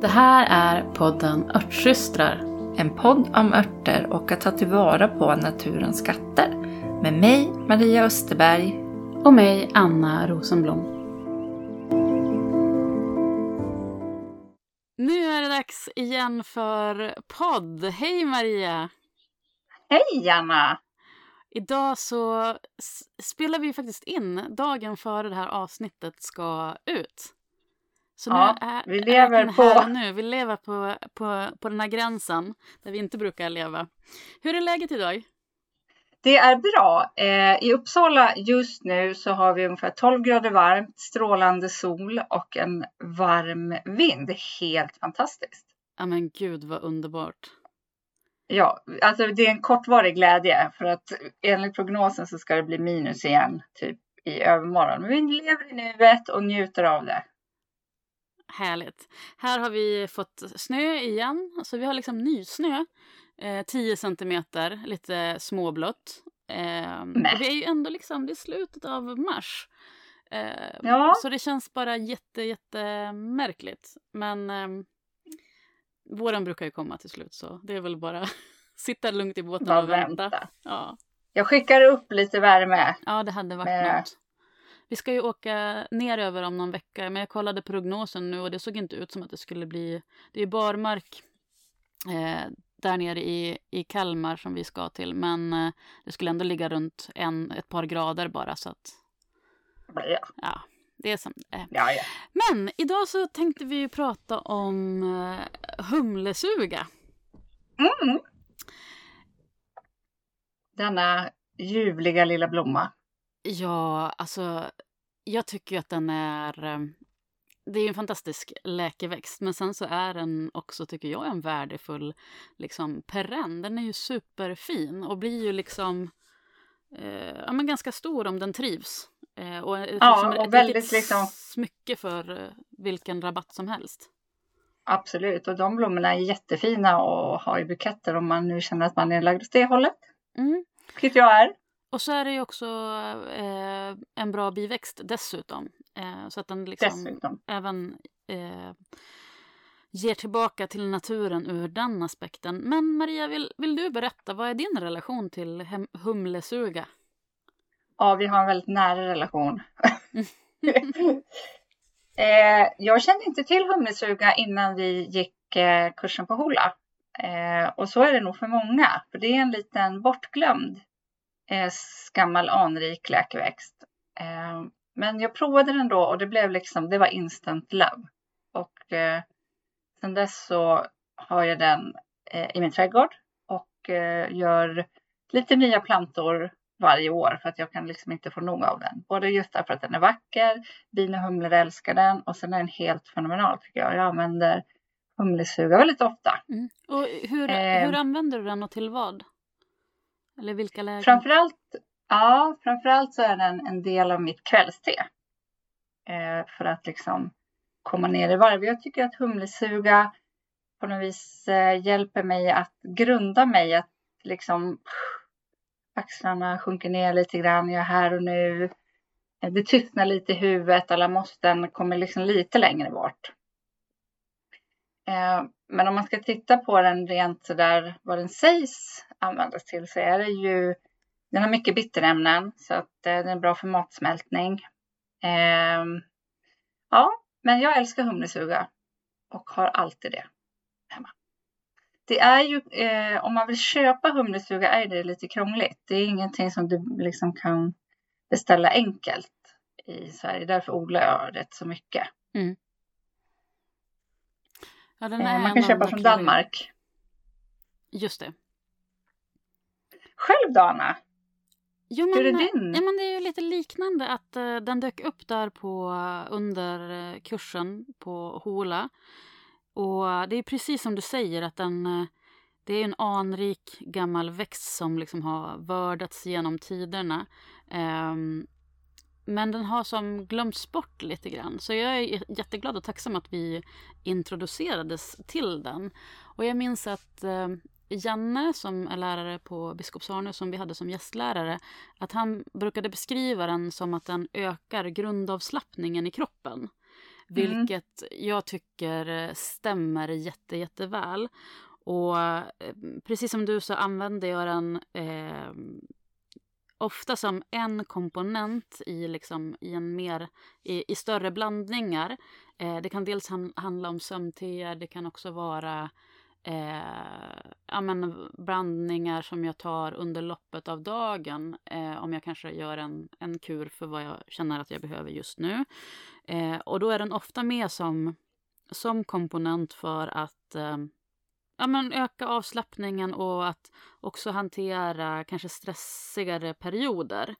Det här är podden Örtsystrar. En podd om örter och att ta tillvara på naturens skatter. Med mig, Maria Österberg. Och mig, Anna Rosenblom. Nu är det dags igen för podd. Hej Maria! Hej Anna! Idag så spelar vi faktiskt in dagen före det här avsnittet ska ut. Så ja, nu är, vi lever är på... Här nu. Vi lever på, på, på den här gränsen där vi inte brukar leva. Hur är läget idag? Det är bra. Eh, I Uppsala just nu så har vi ungefär 12 grader varmt, strålande sol och en varm vind. Det är helt fantastiskt. Ja men gud vad underbart. Ja, alltså det är en kortvarig glädje för att enligt prognosen så ska det bli minus igen typ i övermorgon. Men vi lever i nuet och njuter av det. Härligt. Här har vi fått snö igen. Så vi har liksom nysnö. Eh, 10 centimeter, lite småblått. Eh, vi är ju ändå liksom, det är slutet av mars. Eh, ja. Så det känns bara jätte, jättemärkligt. Men eh, våren brukar ju komma till slut så det är väl bara sitta lugnt i båten bara och vänta. vänta. Ja. Jag skickar upp lite värme. Ja, det hade varit med... något. Vi ska ju åka ner över om någon vecka, men jag kollade prognosen nu och det såg inte ut som att det skulle bli... Det är barmark eh, där nere i, i Kalmar som vi ska till, men eh, det skulle ändå ligga runt en, ett par grader bara så att... Ja. ja det är som ja, ja. Men idag så tänkte vi ju prata om eh, humlesuga. Mm. Denna ljuvliga lilla blomma. Ja, alltså jag tycker att den är... Eh, det är en fantastisk läkeväxt, men sen så är den också, tycker jag, en värdefull liksom, perenn. Den är ju superfin och blir ju liksom eh, ja, men ganska stor om den trivs. Eh, och, ja, liksom, och ett väldigt liksom... smycke för eh, vilken rabatt som helst. Absolut, och de blommorna är jättefina att ha i buketter om man nu känner att man är lagd åt det hållet. Mm. Vilket jag är. Och så är det ju också eh, en bra biväxt dessutom. Eh, så att den liksom dessutom. även eh, ger tillbaka till naturen ur den aspekten. Men Maria, vill, vill du berätta, vad är din relation till humlesuga? Ja, vi har en väldigt nära relation. eh, jag kände inte till humlesuga innan vi gick eh, kursen på Hola. Eh, och så är det nog för många, för det är en liten bortglömd eh, gammal anrik läkeväxt. Eh, men jag provade den då och det blev liksom, det var instant love. Och eh, sen dess så har jag den eh, i min trädgård och gör lite nya plantor varje år för att jag kan liksom inte få nog av den. Både just därför att den är vacker, bin och humlor älskar den och sen är den helt fenomenal tycker jag. Jag använder humlesuga väldigt ofta. Mm. Och hur, hur använder du den och till vad? Eller vilka lägen? Framförallt, ja, framförallt så är den en del av mitt kvällste. Eh, för att liksom komma ner i varv. Jag tycker att humlesuga på något vis eh, hjälper mig att grunda mig. Att liksom axlarna sjunker ner lite grann. Jag är här och nu. Eh, det tystnar lite i huvudet. Alla måsten kommer liksom lite längre bort. Eh, men om man ska titta på den rent så där vad den sägs användas till så är det ju den har mycket bitterämnen så att eh, den är bra för matsmältning. Eh, ja, men jag älskar humlesuga och har alltid det hemma. Det är ju, eh, om man vill köpa humlesuga är det lite krångligt. Det är ingenting som du liksom kan beställa enkelt i Sverige. Därför odlar jag rätt så mycket. Mm. Ja, eh, man kan köpa från Danmark. Just det. Själv då Anna? Jo, men, Hur är din? Ja, men det är ju lite liknande att uh, den dök upp där på, uh, under uh, kursen på Hola. Och det är precis som du säger att den, det är en anrik gammal växt som liksom har vördats genom tiderna. Um, men den har som glömts bort lite grann. Så jag är jätteglad och tacksam att vi introducerades till den. Och jag minns att eh, Janne som är lärare på Biskopsarne som vi hade som gästlärare, att han brukade beskriva den som att den ökar grundavslappningen i kroppen. Vilket mm. jag tycker stämmer jätte, jätteväl. Och eh, precis som du så använder jag den eh, ofta som en komponent i, liksom, i, en mer, i, i större blandningar. Eh, det kan dels handla om sömnteer, det kan också vara eh, ja, men blandningar som jag tar under loppet av dagen. Eh, om jag kanske gör en, en kur för vad jag känner att jag behöver just nu. Eh, och då är den ofta med som, som komponent för att eh, ja, men öka avslappningen och att också hantera kanske stressigare perioder.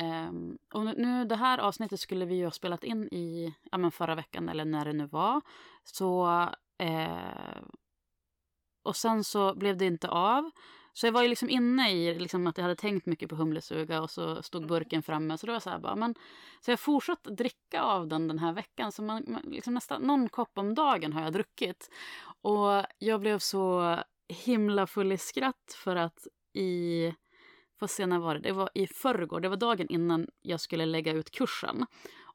Um, och nu, det här avsnittet skulle vi ju ha spelat in i ja, men förra veckan eller när det nu var. Så, eh, och sen så blev det inte av. Så jag var ju liksom inne i liksom att jag hade tänkt mycket på humlesuga och så stod burken framme. Så då var jag så här bara, men, så jag fortsatte dricka av den den här veckan. Så man, liksom nästan någon kopp om dagen har jag druckit. Och jag blev så himla full i skratt för att i, får se när var det, det var i förrgår, det var dagen innan jag skulle lägga ut kursen.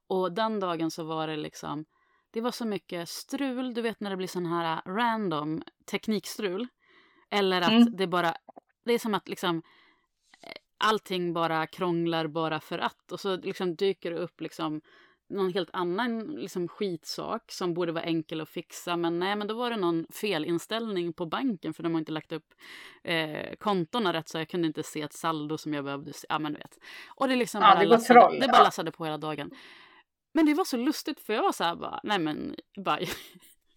Och den dagen så var det liksom, det var så mycket strul, du vet när det blir sån här random teknikstrul. Eller att mm. det bara, det är som att liksom eh, allting bara krånglar bara för att och så liksom dyker det upp liksom någon helt annan liksom, skitsak som borde vara enkel att fixa. Men nej, men då var det någon felinställning på banken för de har inte lagt upp eh, kontona rätt så jag kunde inte se ett saldo som jag behövde se. Ja, men vet. Och det liksom ja, bara, det lassade, troll, det bara lassade på hela dagen. Men det var så lustigt för jag var så här bara, nej men bara,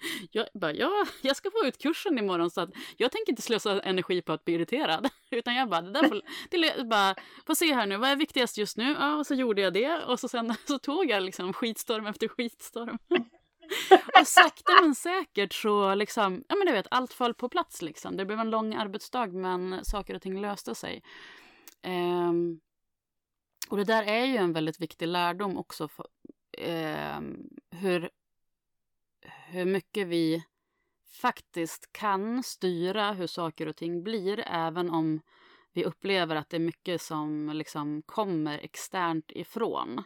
jag, bara, ja, jag ska få ut kursen imorgon så att jag tänker inte slösa energi på att bli irriterad. Utan jag bara, det där får, det, bara, får se här nu, vad är viktigast just nu? Ja, och så gjorde jag det och så sen så tog jag liksom skitstorm efter skitstorm. och sakta men säkert så liksom, ja men du vet, allt föll på plats liksom. Det blev en lång arbetsdag men saker och ting löste sig. Um, och det där är ju en väldigt viktig lärdom också. För, um, hur hur mycket vi faktiskt kan styra hur saker och ting blir även om vi upplever att det är mycket som liksom kommer externt ifrån.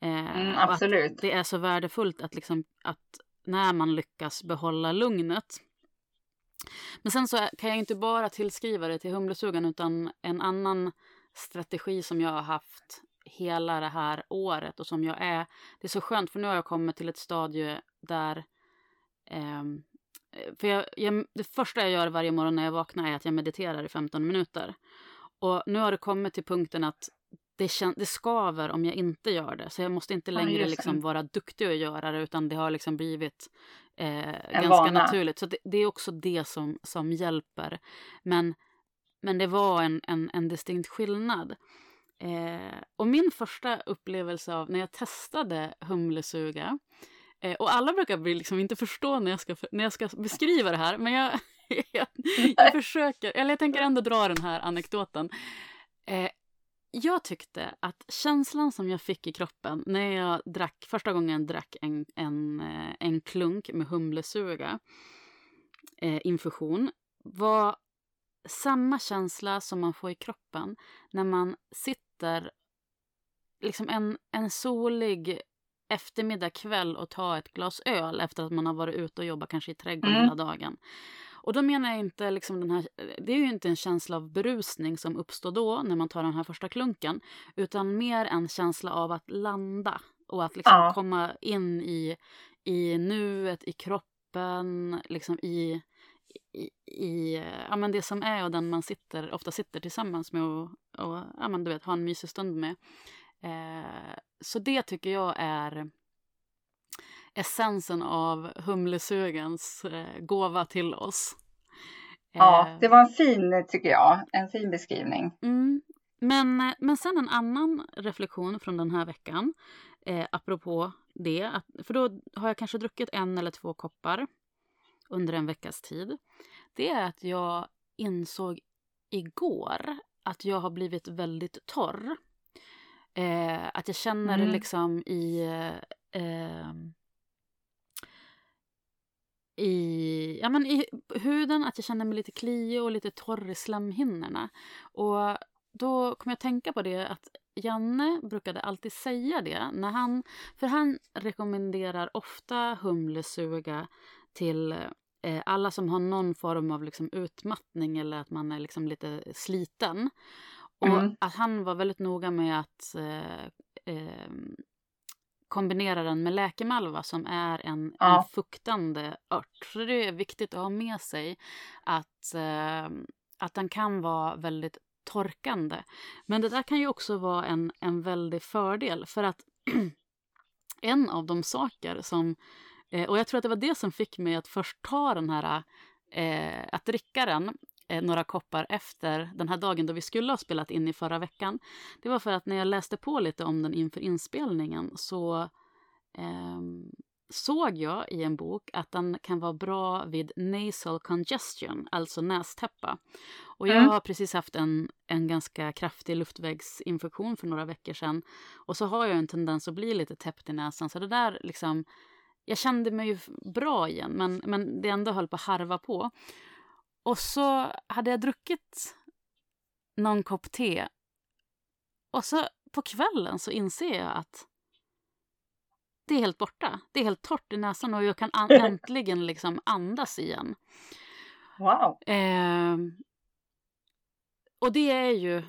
Eh, mm, absolut. det är så värdefullt att, liksom, att när man lyckas behålla lugnet. Men sen så kan jag inte bara tillskriva det till humlesugan utan en annan strategi som jag har haft hela det här året och som jag är. Det är så skönt för nu har jag kommit till ett stadie där Eh, för jag, jag, det första jag gör varje morgon när jag vaknar är att jag mediterar i 15 minuter. Och nu har det kommit till punkten att det, kän, det skaver om jag inte gör det. Så jag måste inte längre ja, liksom vara duktig att göra det utan det har liksom blivit eh, ganska vana. naturligt. Så det, det, är också det som, som hjälper. Men, men det var en, en, en distinkt skillnad. Eh, och min första upplevelse av när jag testade humlesuga Eh, och alla brukar liksom inte förstå när jag, ska, när jag ska beskriva det här, men jag, jag, jag försöker, eller jag tänker ändå dra den här anekdoten. Eh, jag tyckte att känslan som jag fick i kroppen när jag drack, första gången drack en, en, eh, en klunk med humlesuga, eh, infusion, var samma känsla som man får i kroppen när man sitter liksom en, en solig eftermiddag, kväll och ta ett glas öl efter att man har varit ute och jobbat kanske i trädgården mm. hela dagen. Och då menar jag inte liksom den här, det är ju inte en känsla av berusning som uppstår då när man tar den här första klunken, utan mer en känsla av att landa och att liksom ja. komma in i, i nuet, i kroppen, liksom i, i, i ja, men det som är och den man sitter, ofta sitter tillsammans med och, och ja, men du vet, ha en mysig stund med. Eh, så det tycker jag är essensen av humlesugans eh, gåva till oss. Ja, eh, det var en fin, tycker jag, en fin beskrivning. Mm. Men, men sen en annan reflektion från den här veckan, eh, apropå det, att, för då har jag kanske druckit en eller två koppar under en veckas tid. Det är att jag insåg igår att jag har blivit väldigt torr. Eh, att jag känner mm. det liksom i... Eh, i, ja, men i huden, att jag känner mig lite kliig och lite torr i slemhinnorna. Och då kom jag att tänka på det att Janne brukade alltid säga det. När han, för han rekommenderar ofta humlesuga till eh, alla som har någon form av liksom utmattning eller att man är liksom lite sliten. Och mm. att han var väldigt noga med att eh, eh, kombinera den med läkemalva som är en, ja. en fuktande ört. Så det är viktigt att ha med sig att, eh, att den kan vara väldigt torkande. Men det där kan ju också vara en, en väldig fördel för att en av de saker som, eh, och jag tror att det var det som fick mig att först ta den här, eh, att dricka den eh, några koppar efter den här dagen då vi skulle ha spelat in i förra veckan. Det var för att när jag läste på lite om den inför inspelningen så eh, såg jag i en bok att den kan vara bra vid nasal congestion, alltså nästäppa. Och jag mm. har precis haft en, en ganska kraftig luftvägsinfektion för några veckor sedan. Och så har jag en tendens att bli lite täppt i näsan. Så det där liksom, jag kände mig ju bra igen, men, men det ändå höll på att harva på. Och så hade jag druckit någon kopp te. Och så på kvällen så inser jag att det är helt borta. Det är helt torrt i näsan och jag kan äntligen liksom andas igen. Wow! Eh, och det är ju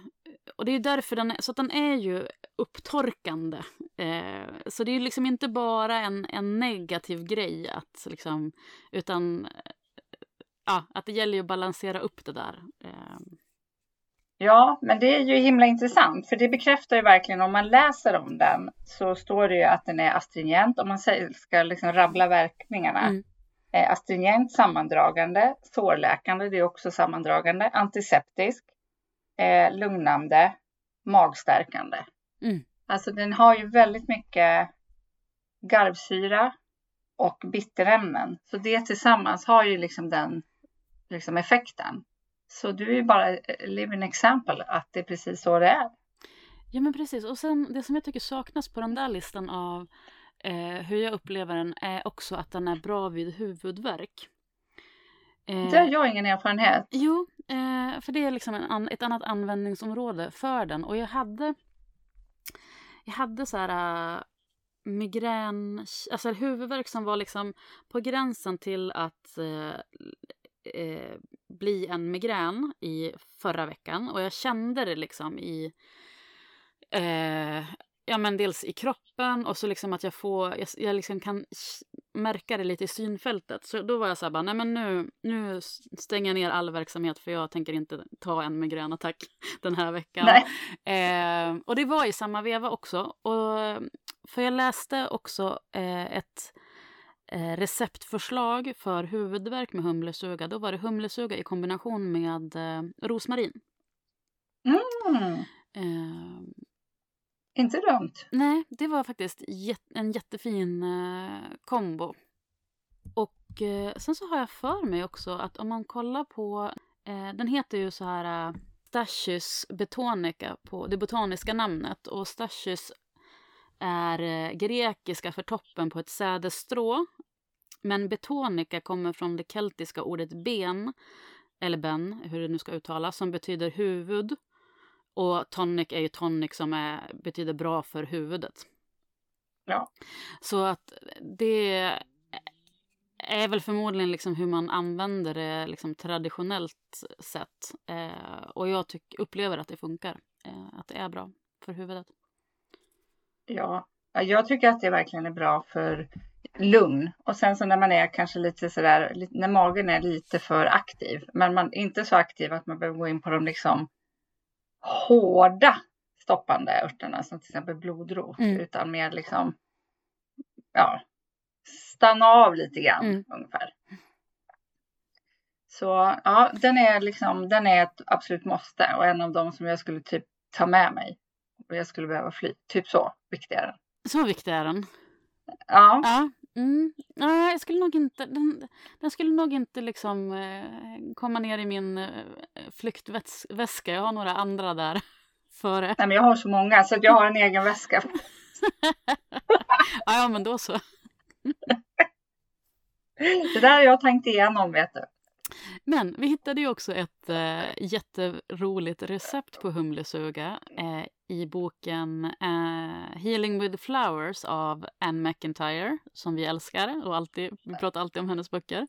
och det är därför den är, så att den är ju upptorkande. Eh, så det är liksom inte bara en, en negativ grej att liksom, utan ja, att det gäller ju att balansera upp det där. Eh. Ja, men det är ju himla intressant för det bekräftar ju verkligen om man läser om den så står det ju att den är astringent om man ska liksom rabbla verkningarna. Mm. Eh, astringent, sammandragande, sårläkande, det är också sammandragande, antiseptisk, eh, lugnande, magstärkande. Mm. Alltså den har ju väldigt mycket garvsyra och bitterämnen. Så det tillsammans har ju liksom den liksom effekten. Så du är ju bara living example att det är precis så det är. Ja men precis och sen det som jag tycker saknas på den där listan av eh, hur jag upplever den är också att den är bra vid huvudvärk. Eh, det har jag ingen erfarenhet. Jo, eh, för det är liksom en, ett annat användningsområde för den och jag hade jag hade så här uh, migrän, alltså huvudvärk som var liksom på gränsen till att uh, eh, bli en migrän i förra veckan och jag kände det liksom i eh, ja men dels i kroppen och så liksom att jag får, jag, jag liksom kan märka det lite i synfältet. Så då var jag så här bara, nej men nu, nu stänger jag ner all verksamhet för jag tänker inte ta en migränattack den här veckan. Eh, och det var i samma veva också. Och, för jag läste också eh, ett eh, receptförslag för huvudvärk med humlesuga. Då var det humlesuga i kombination med eh, rosmarin. Mm. Eh, inte dumt. Nej, det var faktiskt en jättefin eh, kombo. Och eh, sen så har jag för mig också att om man kollar på, eh, den heter ju så här eh, Stachys betonica på det botaniska namnet och Stachys är eh, grekiska för toppen på ett sädesstrå. Men betonica kommer från det keltiska ordet ben, eller ben, hur det nu ska uttalas, som betyder huvud. Och tonic är ju tonic som är, betyder bra för huvudet. Ja. Så att det är väl förmodligen liksom hur man använder det liksom traditionellt sett. Eh, och jag tyck, upplever att det funkar. Eh, att det är bra för huvudet. Ja, jag tycker att det verkligen är bra för lugn. Och sen så när man är kanske lite sådär, när magen är lite för aktiv, men man är inte så aktiv att man behöver gå in på de liksom hårda stoppande örterna som till exempel blodrot, mm. utan mer liksom, ja, stanna av lite grann mm. ungefär. Så ja, den är liksom, den är ett absolut måste och en av dem som jag skulle typ ta med mig. Och jag skulle behöva fly, typ så viktig är den. Så viktig är den? Ja. ja. Mm. Nej, jag skulle nog inte, den, den skulle nog inte liksom eh, komma ner i min eh, flyktväska. Jag har några andra där före. Nej, men jag har så många så jag har en egen väska. ja, ja, men då så. det där har jag tänkt igenom, vet du. Men vi hittade ju också ett eh, jätteroligt recept på humlesuga eh, i boken uh, Healing with Flowers av Anne McIntyre som vi älskar och alltid, vi pratar alltid om hennes böcker.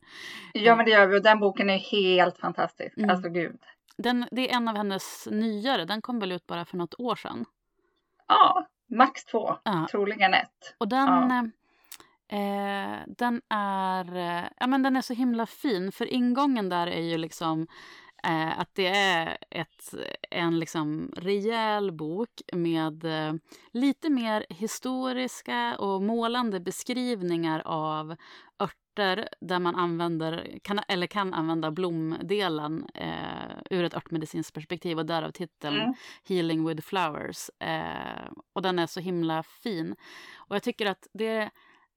Ja men det gör vi och den boken är helt fantastisk. Mm. Alltså gud. Den, det är en av hennes nyare, den kom väl ut bara för något år sedan? Ja, max två, ja. troligen ett. Och den, ja. eh, den, är, eh, ja, men den är så himla fin för ingången där är ju liksom Eh, att det är ett, en liksom rejäl bok med eh, lite mer historiska och målande beskrivningar av örter där man använder, kan, eller kan använda blomdelen eh, ur ett örtmedicinskt perspektiv och därav titeln mm. Healing with flowers. Eh, och den är så himla fin. Och jag tycker att det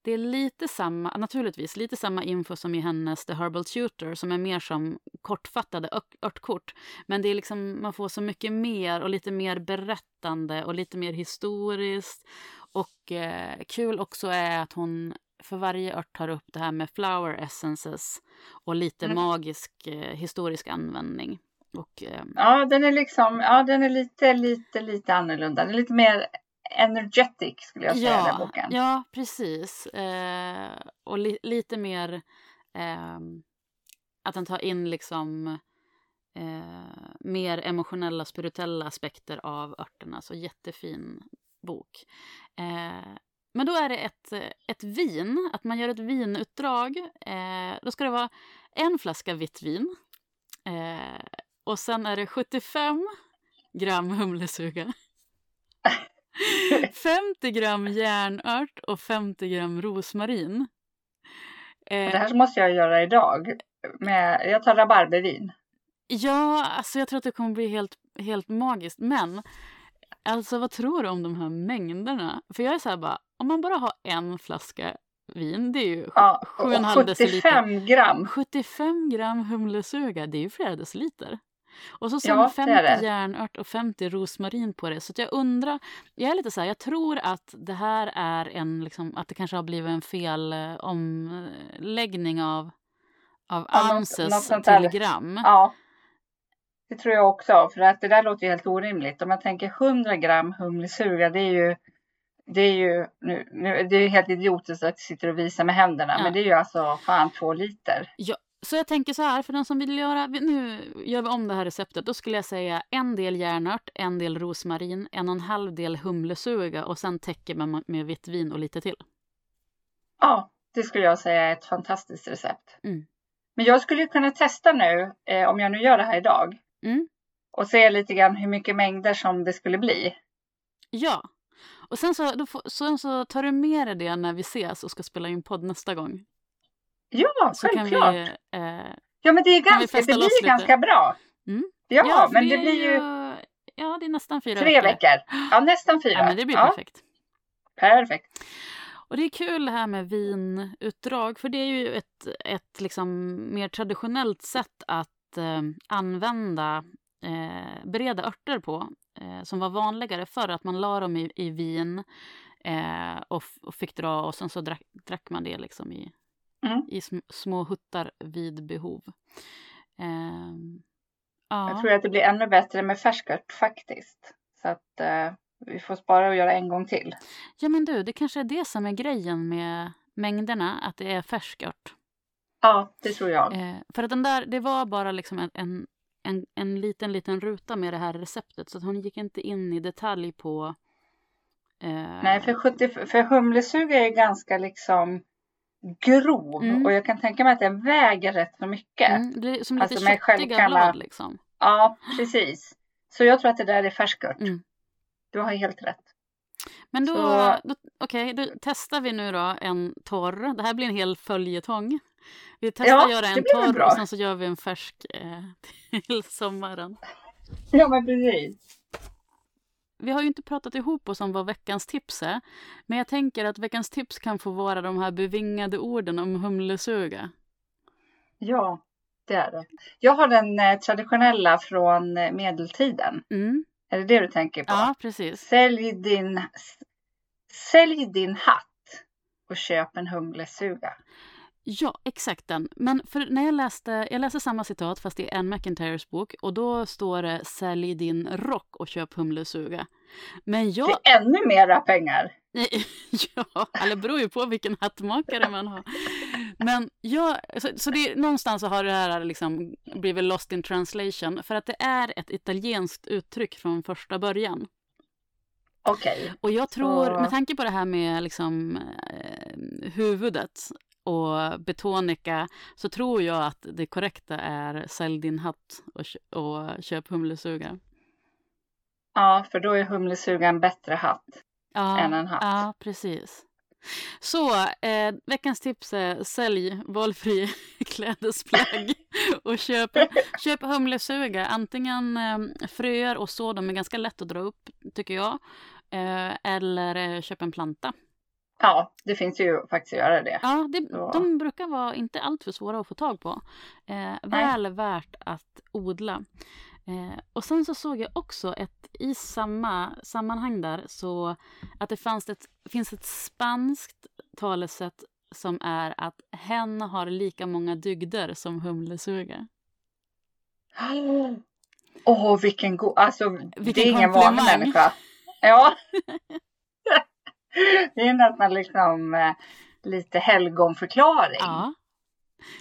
det är lite samma, naturligtvis lite samma info som i hennes The Herbal Tutor som är mer som kortfattade örtkort. Men det är liksom, man får så mycket mer och lite mer berättande och lite mer historiskt. Och eh, kul också är att hon för varje ört tar upp det här med flower essences och lite mm. magisk eh, historisk användning. Och, eh, ja, den är liksom, ja, den är lite, lite, lite annorlunda. Den är lite mer energetic skulle jag säga, ja, den boken. Ja, precis. Eh, och li lite mer eh, att den tar in liksom eh, mer emotionella, spirituella aspekter av örterna. Så jättefin bok. Eh, men då är det ett, ett vin, att man gör ett vinutdrag. Eh, då ska det vara en flaska vitt vin. Eh, och sen är det 75 gram humlesuga. 50 gram järnört och 50 gram rosmarin. Eh, det här måste jag göra idag. Med, jag tar rabarbervin. Ja, alltså jag tror att det kommer bli helt, helt magiskt. Men alltså vad tror du om de här mängderna? För jag är så här bara, om man bara har en flaska vin, det är ju ja, 7,5 deciliter. 75 gram. 75 gram humlesuga, det är ju flera deciliter. Och så sen ja, 50 järnört och 50 rosmarin på det. Så jag undrar, jag är lite så här, jag tror att det här är en, liksom, att det kanske har blivit en fel eh, omläggning av, av ja, något till gram. Ja, det tror jag också. För att det där låter ju helt orimligt. Om man tänker 100 gram humlesuga, det är ju det är ju nu, nu, det är helt idiotiskt att jag sitter och visar med händerna, ja. men det är ju alltså fan två liter. Ja, så jag tänker så här, för den som vill göra, nu gör vi om det här receptet, då skulle jag säga en del järnört, en del rosmarin, en och en halv del humlesuga och sen täcker man med vitt vin och lite till. Ja, det skulle jag säga är ett fantastiskt recept. Mm. Men jag skulle kunna testa nu, eh, om jag nu gör det här idag, mm. och se lite grann hur mycket mängder som det skulle bli. Ja, och sen så, då får, sen så tar du med dig det när vi ses och ska spela in podd nästa gång. Ja, så självklart. Vi, eh, ja, men det, är ganska, det blir ju ganska bra. Mm. Ja, ja men det, det blir ju... Ja, det är nästan fyra Tre veckor. veckor. Ja, nästan fyra. Ja, men det blir perfekt. Perfekt. Och det är kul det här med vinutdrag, för det är ju ett, ett liksom mer traditionellt sätt att eh, använda eh, bereda örter på, eh, som var vanligare förr, att man la dem i, i vin eh, och, och, fick dra och sen så drack, drack man det liksom i mm. i sm små huttar vid behov. Eh, ja. Jag tror att det blir ännu bättre med färskört faktiskt. Så att eh, vi får spara och göra en gång till. Ja men du, det kanske är det som är grejen med mängderna, att det är färskört. Ja, det tror jag. Eh, för att den där, det var bara liksom en, en, en, en liten, liten ruta med det här receptet så att hon gick inte in i detalj på Eh... Nej, för, 70, för humlesuga är ganska liksom grov mm. och jag kan tänka mig att den väger rätt så mycket. Mm, det är som lite alltså köttiga blad liksom. Ja, precis. Så jag tror att det där är färskört. Mm. Du har helt rätt. Men då, så... då okej, okay, då testar vi nu då en torr. Det här blir en hel följetong. Vi testar ja, att göra en torr och sen så gör vi en färsk eh, till sommaren. Ja, men precis vi har ju inte pratat ihop oss om vad veckans tips är. Men jag tänker att veckans tips kan få vara de här bevingade orden om humlesuga. Ja, det är det. Jag har den eh, traditionella från eh, medeltiden. Mm. Är det det du tänker på? Ja, precis. Sälj din, sälj din hatt och köp en humlesuga. Ja, exakt den. Men för när jag läste, jag läste samma citat fast i Anne McIntyres bok och då står det sälj din rock och köp humlesuga. Men jag... Är ännu mera pengar. ja, eller beror ju på vilken hattmakare man har. Men jag, så, så det, någonstans så har det här liksom blivit lost in translation för att det är ett italienskt uttryck från första början. Okej. Okay. Och jag tror, med tanke på det här med liksom, eh, huvudet och betonika så tror jag att det korrekta är sälj din hatt och, och köp humlesuga. Ja, för då är humlesuga en bättre hatt ja, än en hatt. Ja, precis. Så eh, veckans tips är sälj valfri klädesplagg och köp, köp humlesuga. Antingen eh, fröer och så, de är ganska lätt att dra upp tycker jag. Eh, eller eh, köp en planta. Ja, det finns ju faktiskt att göra det. Ja, det, de brukar vara inte alltför svåra att få tag på. Eh, väl Nej. värt att odla. Eh, och sen så såg jag också ett, i samma sammanhang där, så att det fanns ett, finns ett spanskt talesätt som är att hen har lika många dygder som humlesuga. Åh, oh, vilken god... Alltså, vilken det är ingen vanlig människa. Ja. det är nästan liksom eh, lite helgonförklaring. Ja.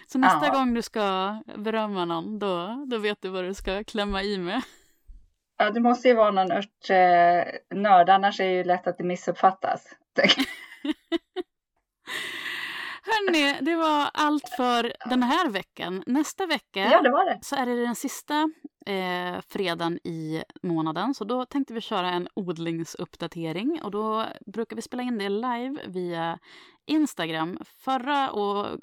Så nästa ja. gång du ska berömma någon, då, då vet du vad du ska klämma i med. Ja, det måste ju vara någon örtnörd, eh, annars är det ju lätt att det missuppfattas. Hörni, det var allt för den här veckan. Nästa vecka ja, det det. så är det den sista eh, fredagen i månaden. Så då tänkte vi köra en odlingsuppdatering och då brukar vi spela in det live via Instagram. Förra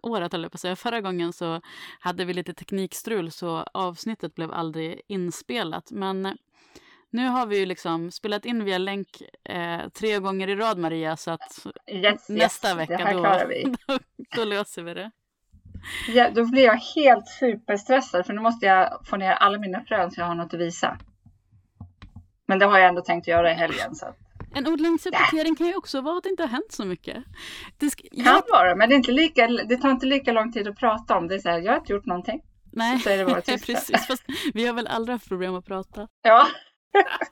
året, eller på säga, förra gången så hade vi lite teknikstrul så avsnittet blev aldrig inspelat. Men nu har vi ju liksom spelat in via länk eh, tre gånger i rad Maria så att yes, nästa yes, vecka då, då, då löser vi det. Ja, då blir jag helt superstressad för nu måste jag få ner alla mina frön så jag har något att visa. Men det har jag ändå tänkt göra i helgen. Så. En odlingsuppdatering ja. kan ju också vara att det inte har hänt så mycket. Det ska, kan jag... vara, men det, är inte lika, det tar inte lika lång tid att prata om. Det är så här, jag har inte gjort någonting. Nej, så är det bara precis. Fast vi har väl aldrig haft problem att prata. Ja.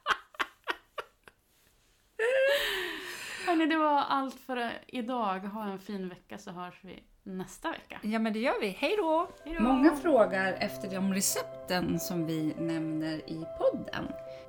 Hörni, det var allt för idag. Ha en fin vecka så hörs vi nästa vecka. Ja, men det gör vi. Hej då! Många frågar efter de recepten som vi nämner i podden.